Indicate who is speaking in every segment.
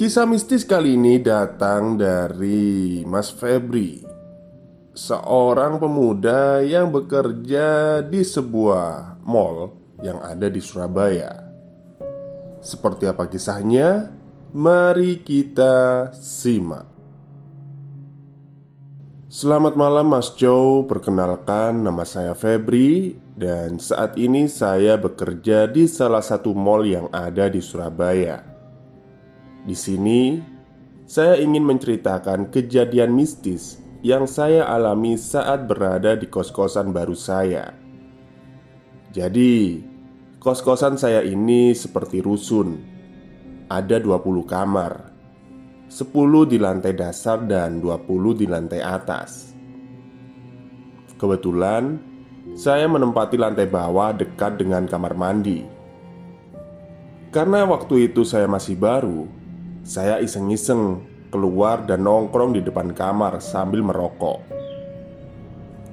Speaker 1: Kisah mistis kali ini datang dari Mas Febri Seorang pemuda yang bekerja di sebuah mall yang ada di Surabaya. Seperti apa kisahnya? Mari kita simak. Selamat malam Mas Joe. Perkenalkan nama saya Febri Dan saat ini saya bekerja di salah satu mall yang ada di Surabaya di sini, saya ingin menceritakan kejadian mistis yang saya alami saat berada di kos-kosan baru saya. Jadi, kos-kosan saya ini seperti rusun. Ada 20 kamar. 10 di lantai dasar dan 20 di lantai atas. Kebetulan, saya menempati lantai bawah dekat dengan kamar mandi. Karena waktu itu saya masih baru, saya iseng-iseng keluar dan nongkrong di depan kamar sambil merokok.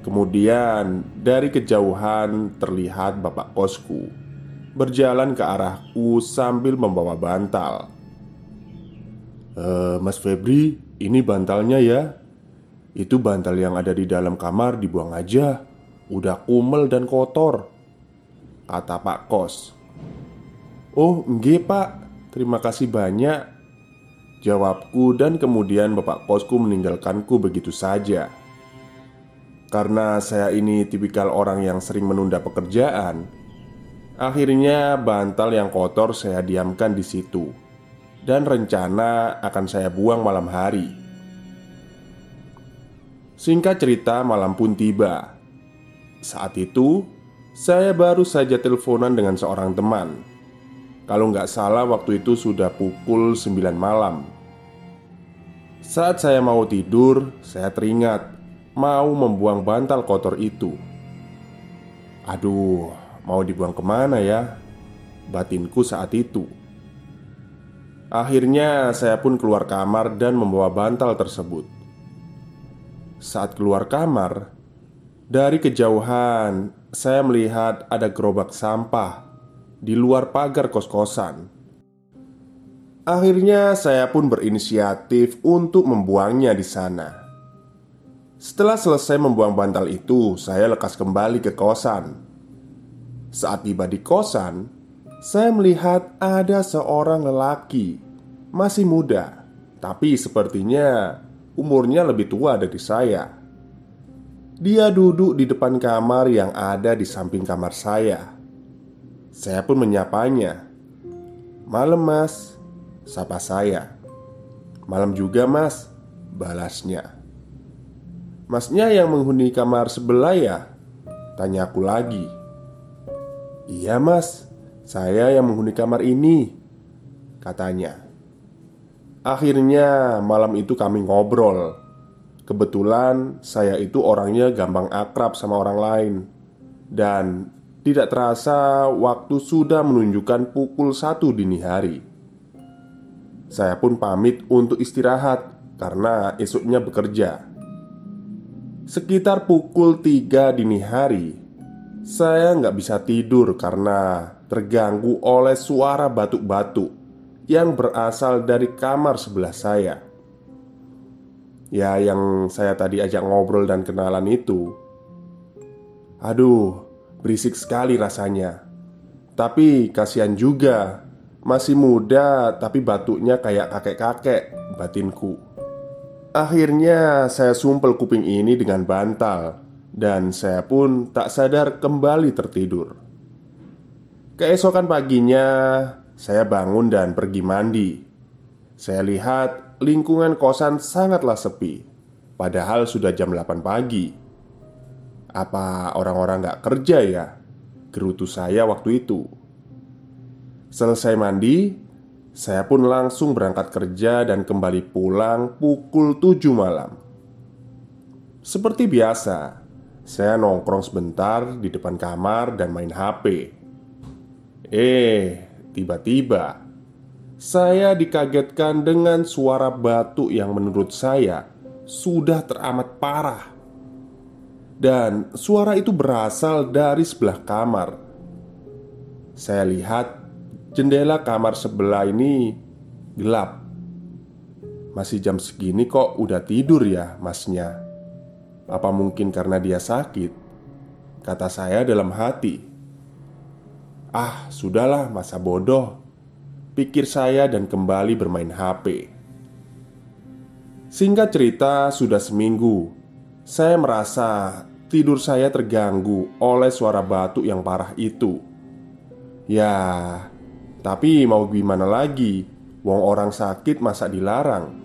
Speaker 1: Kemudian, dari kejauhan terlihat bapak kosku berjalan ke arahku sambil membawa bantal. E, Mas Febri, ini bantalnya ya. Itu bantal yang ada di dalam kamar dibuang aja. Udah kumel dan kotor. Kata Pak Kos. Oh, enggak Pak. Terima kasih banyak. Jawabku dan kemudian bapak kosku meninggalkanku begitu saja. Karena saya ini tipikal orang yang sering menunda pekerjaan Akhirnya bantal yang kotor saya diamkan di situ Dan rencana akan saya buang malam hari. Singkat cerita malam pun tiba. Saat itu Saya baru saja teleponan dengan seorang teman kalau nggak salah waktu itu sudah pukul 9 malam. Saat saya mau tidur, saya teringat Mau membuang bantal kotor itu. Aduh, mau dibuang ke mana ya? Batinku saat itu. Akhirnya saya pun keluar kamar dan membawa bantal tersebut. Saat keluar kamar Dari kejauhan Saya melihat ada gerobak sampah di luar pagar kos-kosan. Akhirnya, saya pun berinisiatif untuk membuangnya di sana. Setelah selesai membuang bantal itu, saya lekas kembali ke kosan. Saat tiba di kosan, saya melihat ada seorang lelaki masih muda, tapi sepertinya umurnya lebih tua dari saya. Dia duduk di depan kamar yang ada di samping kamar saya. Saya pun menyapanya. Malam mas. Sapa saya. Malam juga mas. Balasnya. Masnya yang menghuni kamar sebelah ya? Tanya aku lagi. Iya mas. Saya yang menghuni kamar ini Katanya. Akhirnya malam itu kami ngobrol. Kebetulan saya itu orangnya gampang akrab sama orang lain. Dan tidak terasa waktu sudah menunjukkan pukul satu dini hari. Saya pun pamit untuk istirahat karena esoknya bekerja. Sekitar pukul tiga dini hari Saya nggak bisa tidur karena terganggu oleh suara batuk-batuk Yang berasal dari kamar sebelah saya. Ya yang saya tadi ajak ngobrol dan kenalan itu. Aduh, berisik sekali rasanya. Tapi kasihan juga Masih muda tapi batuknya kayak kakek-kakek batinku. Akhirnya saya sumpel kuping ini dengan bantal Dan saya pun tak sadar kembali tertidur. Keesokan paginya Saya bangun dan pergi mandi. Saya lihat lingkungan kosan sangatlah sepi Padahal sudah jam 8 pagi Apa orang-orang gak kerja ya? Gerutu saya waktu itu Selesai mandi Saya pun langsung berangkat kerja dan kembali pulang pukul 7 malam Seperti biasa Saya nongkrong sebentar di depan kamar dan main HP Eh, tiba-tiba saya dikagetkan dengan suara batuk yang menurut saya sudah teramat parah. Dan suara itu berasal dari sebelah kamar. Saya lihat jendela kamar sebelah ini gelap. Masih jam segini kok udah tidur ya masnya? Apa mungkin karena dia sakit? Kata saya dalam hati. Ah, sudahlah, masa bodoh pikir saya dan kembali bermain HP. Singkat cerita, sudah seminggu saya merasa tidur saya terganggu oleh suara batuk yang parah itu. Ya, tapi mau gimana lagi? Wong orang sakit masa dilarang.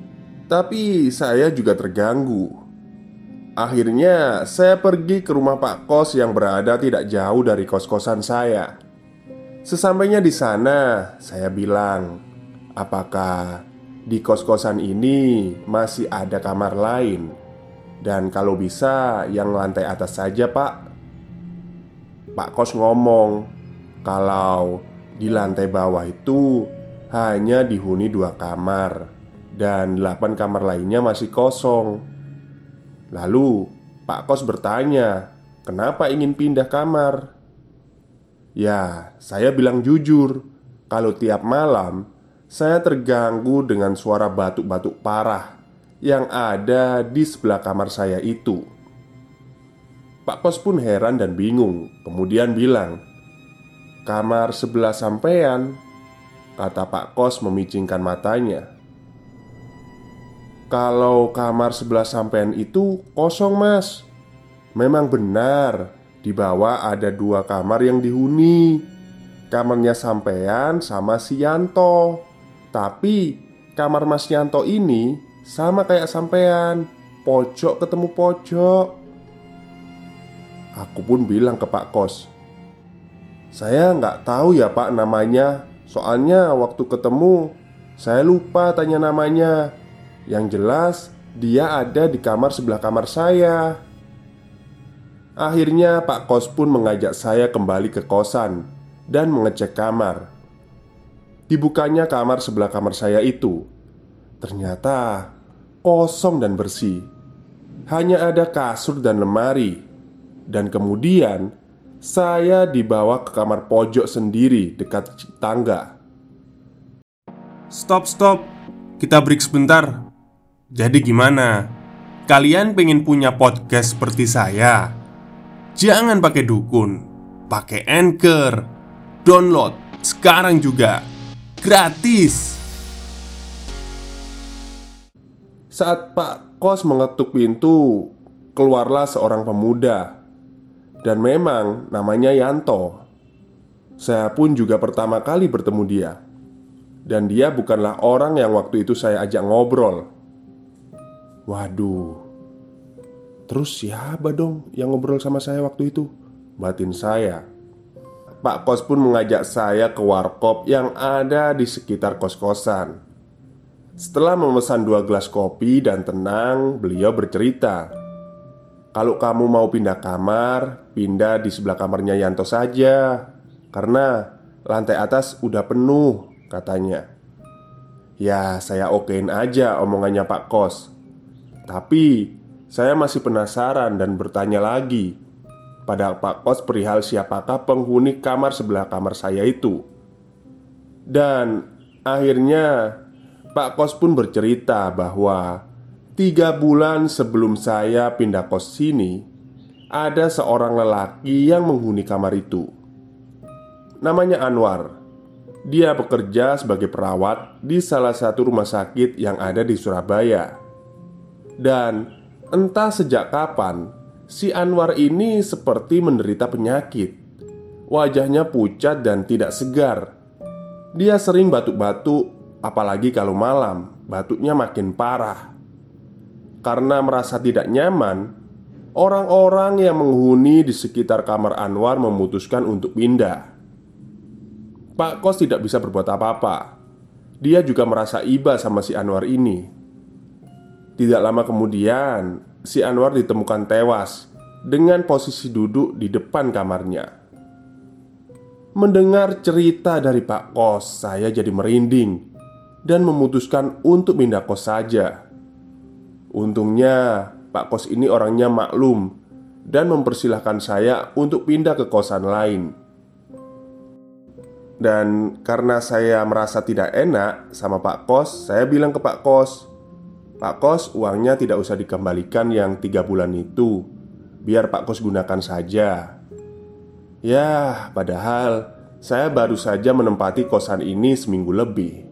Speaker 1: Tapi saya juga terganggu. Akhirnya, saya pergi ke rumah Pak Kos yang berada tidak jauh dari kos-kosan saya. Sesampainya di sana, saya bilang, "Apakah di kos-kosan ini masih ada kamar lain?" Dan kalau bisa, yang lantai atas saja, Pak. Pak kos ngomong, "Kalau di lantai bawah itu hanya dihuni dua kamar, dan delapan kamar lainnya masih kosong." Lalu Pak kos bertanya, "Kenapa ingin pindah kamar?" Ya, saya bilang jujur, kalau tiap malam saya terganggu dengan suara batuk-batuk parah yang ada di sebelah kamar saya itu. Pak Kos pun heran dan bingung, kemudian bilang, "Kamar sebelah sampean," kata Pak Kos memicingkan matanya. "Kalau kamar sebelah sampean itu kosong, Mas. Memang benar." Di bawah ada dua kamar yang dihuni Kamarnya sampean sama si Yanto Tapi kamar Mas Yanto ini sama kayak sampean Pojok ketemu pojok. Aku pun bilang ke Pak Kos Saya nggak tahu ya Pak namanya. Soalnya waktu ketemu Saya lupa tanya namanya. Yang jelas dia ada di kamar sebelah kamar saya. Akhirnya Pak Kos pun mengajak saya kembali ke kosan Dan mengecek kamar. Dibukanya kamar sebelah kamar saya itu Ternyata kosong dan bersih. Hanya ada kasur dan lemari. Dan kemudian Saya dibawa ke kamar pojok sendiri dekat tangga.
Speaker 2: Stop stop. Kita break sebentar. Jadi gimana? Kalian pengen punya podcast seperti saya? Jangan pakai dukun, pakai anchor, download sekarang juga. Gratis.
Speaker 1: Saat Pak Kos mengetuk pintu, keluarlah seorang pemuda, dan memang namanya Yanto. Saya pun juga pertama kali bertemu dia, dan dia bukanlah orang yang waktu itu saya ajak ngobrol. Waduh, Terus siapa dong yang ngobrol sama saya waktu itu? Batin saya Pak kos pun mengajak saya ke warkop yang ada di sekitar kos-kosan Setelah memesan dua gelas kopi dan tenang, beliau bercerita Kalau kamu mau pindah kamar, pindah di sebelah kamarnya Yanto saja Karena lantai atas udah penuh, katanya Ya, saya okein aja omongannya Pak Kos Tapi, saya masih penasaran dan bertanya lagi pada Pak Kos perihal siapakah penghuni kamar sebelah kamar saya itu. Dan akhirnya Pak Kos pun bercerita bahwa tiga bulan sebelum saya pindah kos sini, ada seorang lelaki yang menghuni kamar itu. Namanya Anwar. Dia bekerja sebagai perawat di salah satu rumah sakit yang ada di Surabaya. Dan entah sejak kapan si Anwar ini seperti menderita penyakit. Wajahnya pucat dan tidak segar. Dia sering batuk-batuk, apalagi kalau malam, batuknya makin parah. Karena merasa tidak nyaman, orang-orang yang menghuni di sekitar kamar Anwar memutuskan untuk pindah. Pak Kos tidak bisa berbuat apa-apa. Dia juga merasa iba sama si Anwar ini. Tidak lama kemudian, si Anwar ditemukan tewas dengan posisi duduk di depan kamarnya. Mendengar cerita dari Pak Kos, saya jadi merinding dan memutuskan untuk pindah kos saja. Untungnya, Pak Kos ini orangnya maklum dan mempersilahkan saya untuk pindah ke kosan lain. Dan karena saya merasa tidak enak sama Pak Kos, saya bilang ke Pak Kos, "Pak Kos, uangnya tidak usah dikembalikan yang tiga bulan itu, biar Pak Kos gunakan saja." Ya, padahal saya baru saja menempati kosan ini seminggu lebih.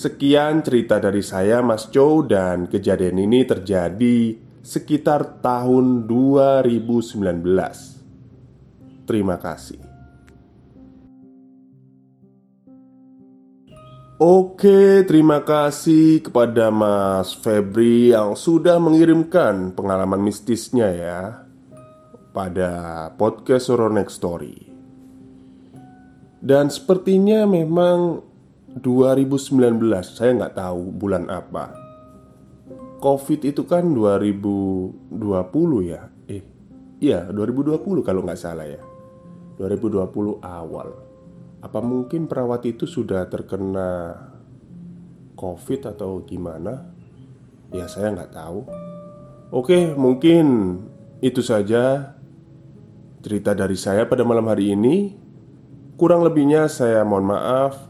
Speaker 1: Sekian cerita dari saya, Mas Chow, dan kejadian ini terjadi sekitar tahun 2019. Terima kasih. Oke, terima kasih kepada Mas Febri yang sudah mengirimkan pengalaman mistisnya ya pada podcast Horror Next Story. Dan sepertinya memang 2019, saya nggak tahu bulan apa. Covid itu kan 2020 ya? Eh, iya 2020 kalau nggak salah ya. 2020 awal. Apa mungkin perawat itu sudah terkena COVID atau gimana? Ya saya nggak tahu Oke mungkin itu saja Cerita dari saya pada malam hari ini Kurang lebihnya saya mohon maaf